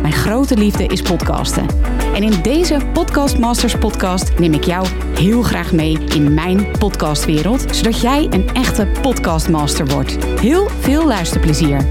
Mijn grote liefde is podcasten. En in deze Podcast Masters podcast neem ik jou heel graag mee in mijn podcastwereld, zodat jij een echte podcastmaster wordt. Heel veel luisterplezier.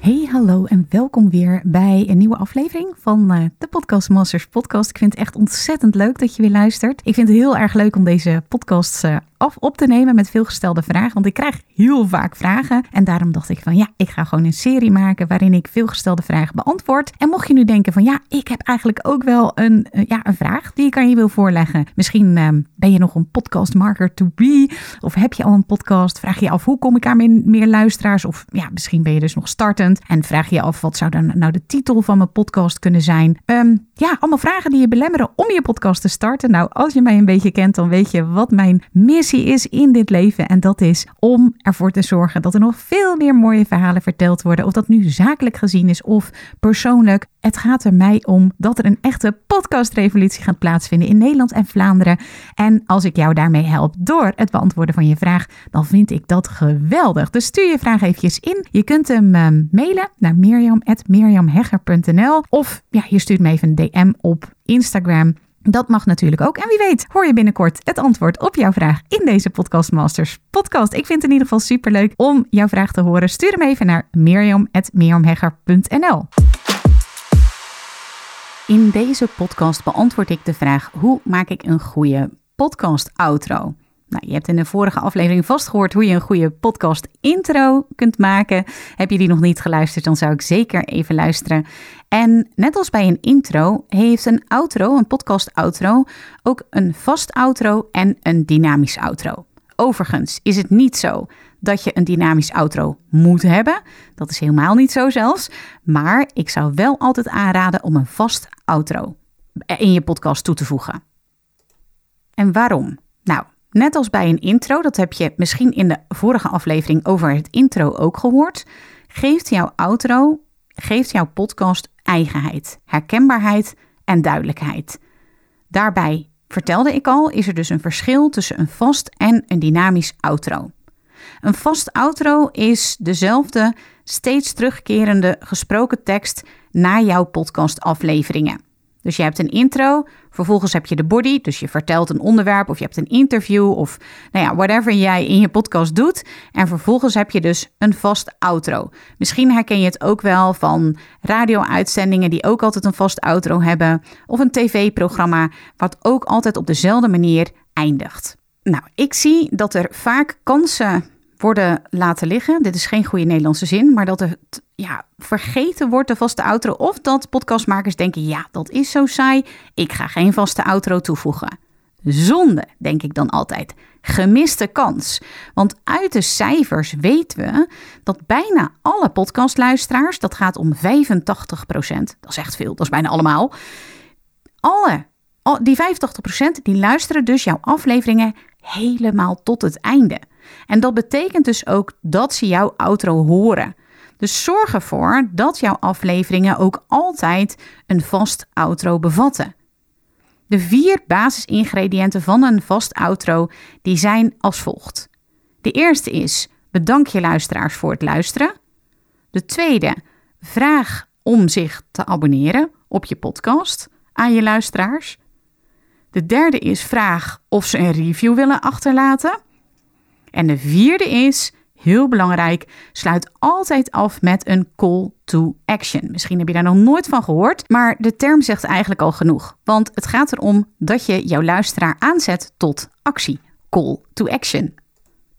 Hey, hallo en welkom weer bij een nieuwe aflevering van uh, de Podcast Masters podcast. Ik vind het echt ontzettend leuk dat je weer luistert. Ik vind het heel erg leuk om deze podcasts uh, af op te nemen met veelgestelde vragen. Want ik krijg heel vaak vragen. En daarom dacht ik van ja, ik ga gewoon een serie maken waarin ik veelgestelde vragen beantwoord. En mocht je nu denken van ja, ik heb eigenlijk ook wel een, uh, ja, een vraag die ik aan je wil voorleggen. Misschien uh, ben je nog een podcast marker to be. Of heb je al een podcast? Vraag je af hoe kom ik aan meer, meer luisteraars? Of ja, misschien ben je dus nog startend. En vraag je af wat zou dan nou de titel van mijn podcast kunnen zijn? Um, ja, allemaal vragen die je belemmeren om je podcast te starten. Nou, als je mij een beetje kent, dan weet je wat mijn is in dit leven. En dat is om ervoor te zorgen dat er nog veel meer mooie verhalen verteld worden. Of dat nu zakelijk gezien is of persoonlijk. Het gaat er mij om dat er een echte podcastrevolutie gaat plaatsvinden in Nederland en Vlaanderen. En als ik jou daarmee help door het beantwoorden van je vraag, dan vind ik dat geweldig. Dus stuur je vraag eventjes in. Je kunt hem uh, mailen naar mirjam.mirjamhegger.nl of ja, je stuurt me even een DM op Instagram. Dat mag natuurlijk ook. En wie weet, hoor je binnenkort het antwoord op jouw vraag in deze Podcast Masters podcast. Ik vind het in ieder geval superleuk om jouw vraag te horen. Stuur hem even naar mirjam.mirjamhegger.nl. In deze podcast beantwoord ik de vraag: hoe maak ik een goede podcast outro? Nou, je hebt in de vorige aflevering vast gehoord hoe je een goede podcast intro kunt maken. Heb je die nog niet geluisterd, dan zou ik zeker even luisteren. En net als bij een intro heeft een outro, een podcast outro, ook een vast outro en een dynamisch outro. Overigens is het niet zo dat je een dynamisch outro moet hebben. Dat is helemaal niet zo zelfs. Maar ik zou wel altijd aanraden om een vast outro in je podcast toe te voegen. En waarom? Nou, Net als bij een intro, dat heb je misschien in de vorige aflevering over het intro ook gehoord, geeft jouw outro, geeft jouw podcast eigenheid, herkenbaarheid en duidelijkheid. Daarbij, vertelde ik al, is er dus een verschil tussen een vast en een dynamisch outro. Een vast outro is dezelfde steeds terugkerende gesproken tekst na jouw podcastafleveringen. Dus je hebt een intro, vervolgens heb je de body, dus je vertelt een onderwerp of je hebt een interview of nou ja, whatever jij in je podcast doet. En vervolgens heb je dus een vast outro. Misschien herken je het ook wel van radio-uitzendingen die ook altijd een vast outro hebben, of een tv-programma wat ook altijd op dezelfde manier eindigt. Nou, ik zie dat er vaak kansen worden laten liggen. Dit is geen goede Nederlandse zin, maar dat er ja, vergeten wordt de vaste outro. Of dat podcastmakers denken, ja, dat is zo saai, ik ga geen vaste outro toevoegen. Zonde, denk ik dan altijd. Gemiste kans. Want uit de cijfers weten we dat bijna alle podcastluisteraars, dat gaat om 85%, dat is echt veel, dat is bijna allemaal. Alle, die 85% die luisteren dus jouw afleveringen helemaal tot het einde. En dat betekent dus ook dat ze jouw outro horen. Dus zorg ervoor dat jouw afleveringen ook altijd een vast outro bevatten. De vier basisingrediënten van een vast outro die zijn als volgt. De eerste is bedank je luisteraars voor het luisteren. De tweede, vraag om zich te abonneren op je podcast aan je luisteraars. De derde is vraag of ze een review willen achterlaten. En de vierde is, heel belangrijk, sluit altijd af met een call to action. Misschien heb je daar nog nooit van gehoord, maar de term zegt eigenlijk al genoeg. Want het gaat erom dat je jouw luisteraar aanzet tot actie. Call to action.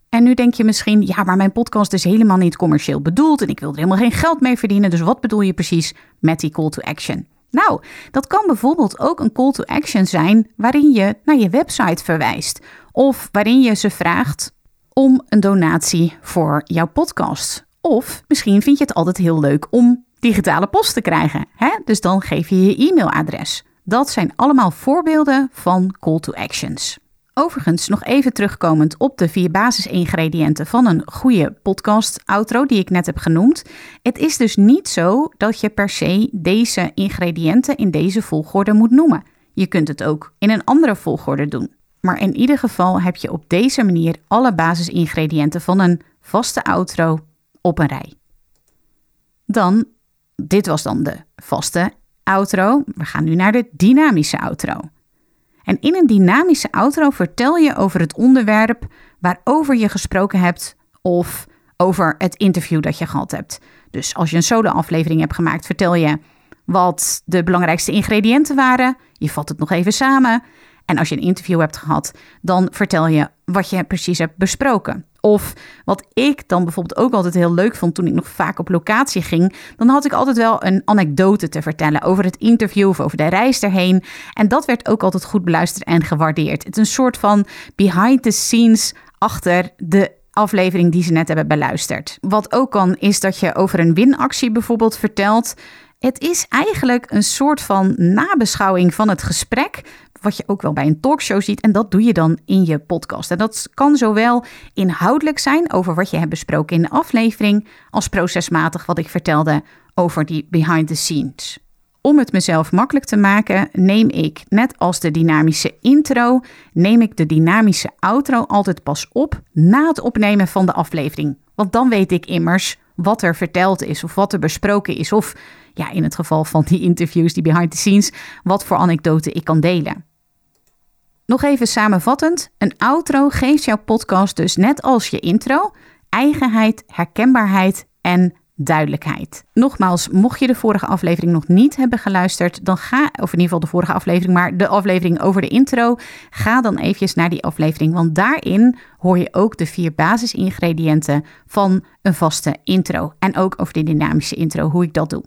En nu denk je misschien, ja, maar mijn podcast is helemaal niet commercieel bedoeld en ik wil er helemaal geen geld mee verdienen. Dus wat bedoel je precies met die call to action? Nou, dat kan bijvoorbeeld ook een call to action zijn waarin je naar je website verwijst of waarin je ze vraagt om een donatie voor jouw podcast. Of misschien vind je het altijd heel leuk om digitale post te krijgen. Hè? Dus dan geef je je e-mailadres. Dat zijn allemaal voorbeelden van call to actions. Overigens, nog even terugkomend op de vier basisingrediënten van een goede podcast-outro die ik net heb genoemd. Het is dus niet zo dat je per se deze ingrediënten in deze volgorde moet noemen. Je kunt het ook in een andere volgorde doen. Maar in ieder geval heb je op deze manier alle basisingrediënten van een vaste outro op een rij. Dan, dit was dan de vaste outro. We gaan nu naar de dynamische outro. En in een dynamische outro vertel je over het onderwerp waarover je gesproken hebt of over het interview dat je gehad hebt. Dus als je een solo-aflevering hebt gemaakt, vertel je wat de belangrijkste ingrediënten waren. Je vat het nog even samen. En als je een interview hebt gehad, dan vertel je wat je precies hebt besproken. Of wat ik dan bijvoorbeeld ook altijd heel leuk vond toen ik nog vaak op locatie ging, dan had ik altijd wel een anekdote te vertellen over het interview of over de reis erheen. En dat werd ook altijd goed beluisterd en gewaardeerd. Het is een soort van behind the scenes achter de aflevering die ze net hebben beluisterd. Wat ook kan, is dat je over een winactie bijvoorbeeld vertelt. Het is eigenlijk een soort van nabeschouwing van het gesprek, wat je ook wel bij een talkshow ziet. En dat doe je dan in je podcast. En dat kan zowel inhoudelijk zijn over wat je hebt besproken in de aflevering, als procesmatig wat ik vertelde over die behind the scenes. Om het mezelf makkelijk te maken, neem ik, net als de dynamische intro, neem ik de dynamische outro altijd pas op na het opnemen van de aflevering. Want dan weet ik immers wat er verteld is of wat er besproken is. Of ja, in het geval van die interviews, die behind the scenes, wat voor anekdote ik kan delen. Nog even samenvattend, een outro geeft jouw podcast dus net als je intro eigenheid, herkenbaarheid en duidelijkheid. Nogmaals, mocht je de vorige aflevering nog niet hebben geluisterd, dan ga, of in ieder geval de vorige aflevering, maar de aflevering over de intro, ga dan eventjes naar die aflevering, want daarin hoor je ook de vier basisingrediënten van een vaste intro en ook over de dynamische intro, hoe ik dat doe.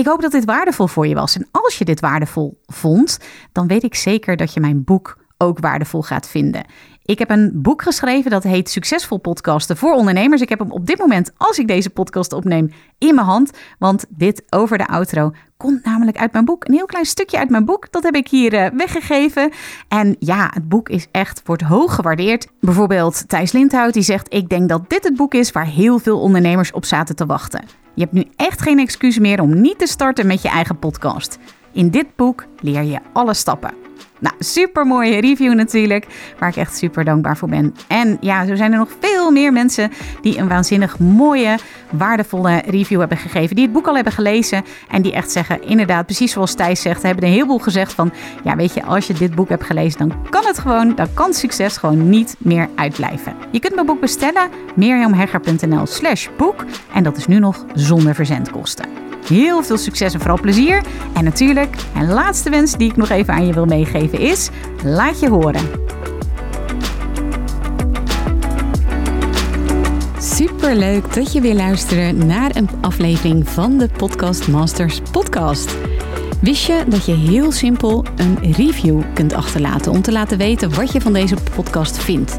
Ik hoop dat dit waardevol voor je was. En als je dit waardevol vond, dan weet ik zeker dat je mijn boek ook waardevol gaat vinden. Ik heb een boek geschreven dat heet Succesvol Podcasten voor Ondernemers. Ik heb hem op dit moment, als ik deze podcast opneem, in mijn hand. Want dit over de outro komt namelijk uit mijn boek. Een heel klein stukje uit mijn boek. Dat heb ik hier uh, weggegeven. En ja, het boek is echt, wordt hoog gewaardeerd. Bijvoorbeeld Thijs Lindhout die zegt... ik denk dat dit het boek is waar heel veel ondernemers op zaten te wachten. Je hebt nu echt geen excuus meer om niet te starten met je eigen podcast. In dit boek leer je alle stappen. Nou, super mooie review natuurlijk, waar ik echt super dankbaar voor ben. En ja, zo zijn er nog veel meer mensen die een waanzinnig mooie, waardevolle review hebben gegeven. Die het boek al hebben gelezen en die echt zeggen, inderdaad, precies zoals Thijs zegt, hebben een heleboel gezegd van, ja weet je, als je dit boek hebt gelezen, dan kan het gewoon, dan kan succes gewoon niet meer uitblijven. Je kunt mijn boek bestellen, mirjamhegger.nl slash boek. En dat is nu nog zonder verzendkosten. Heel veel succes en vooral plezier. En natuurlijk, een laatste wens die ik nog even aan je wil meegeven is: laat je horen. Super leuk dat je weer luistert naar een aflevering van de Podcast Masters podcast. Wist je dat je heel simpel een review kunt achterlaten om te laten weten wat je van deze podcast vindt?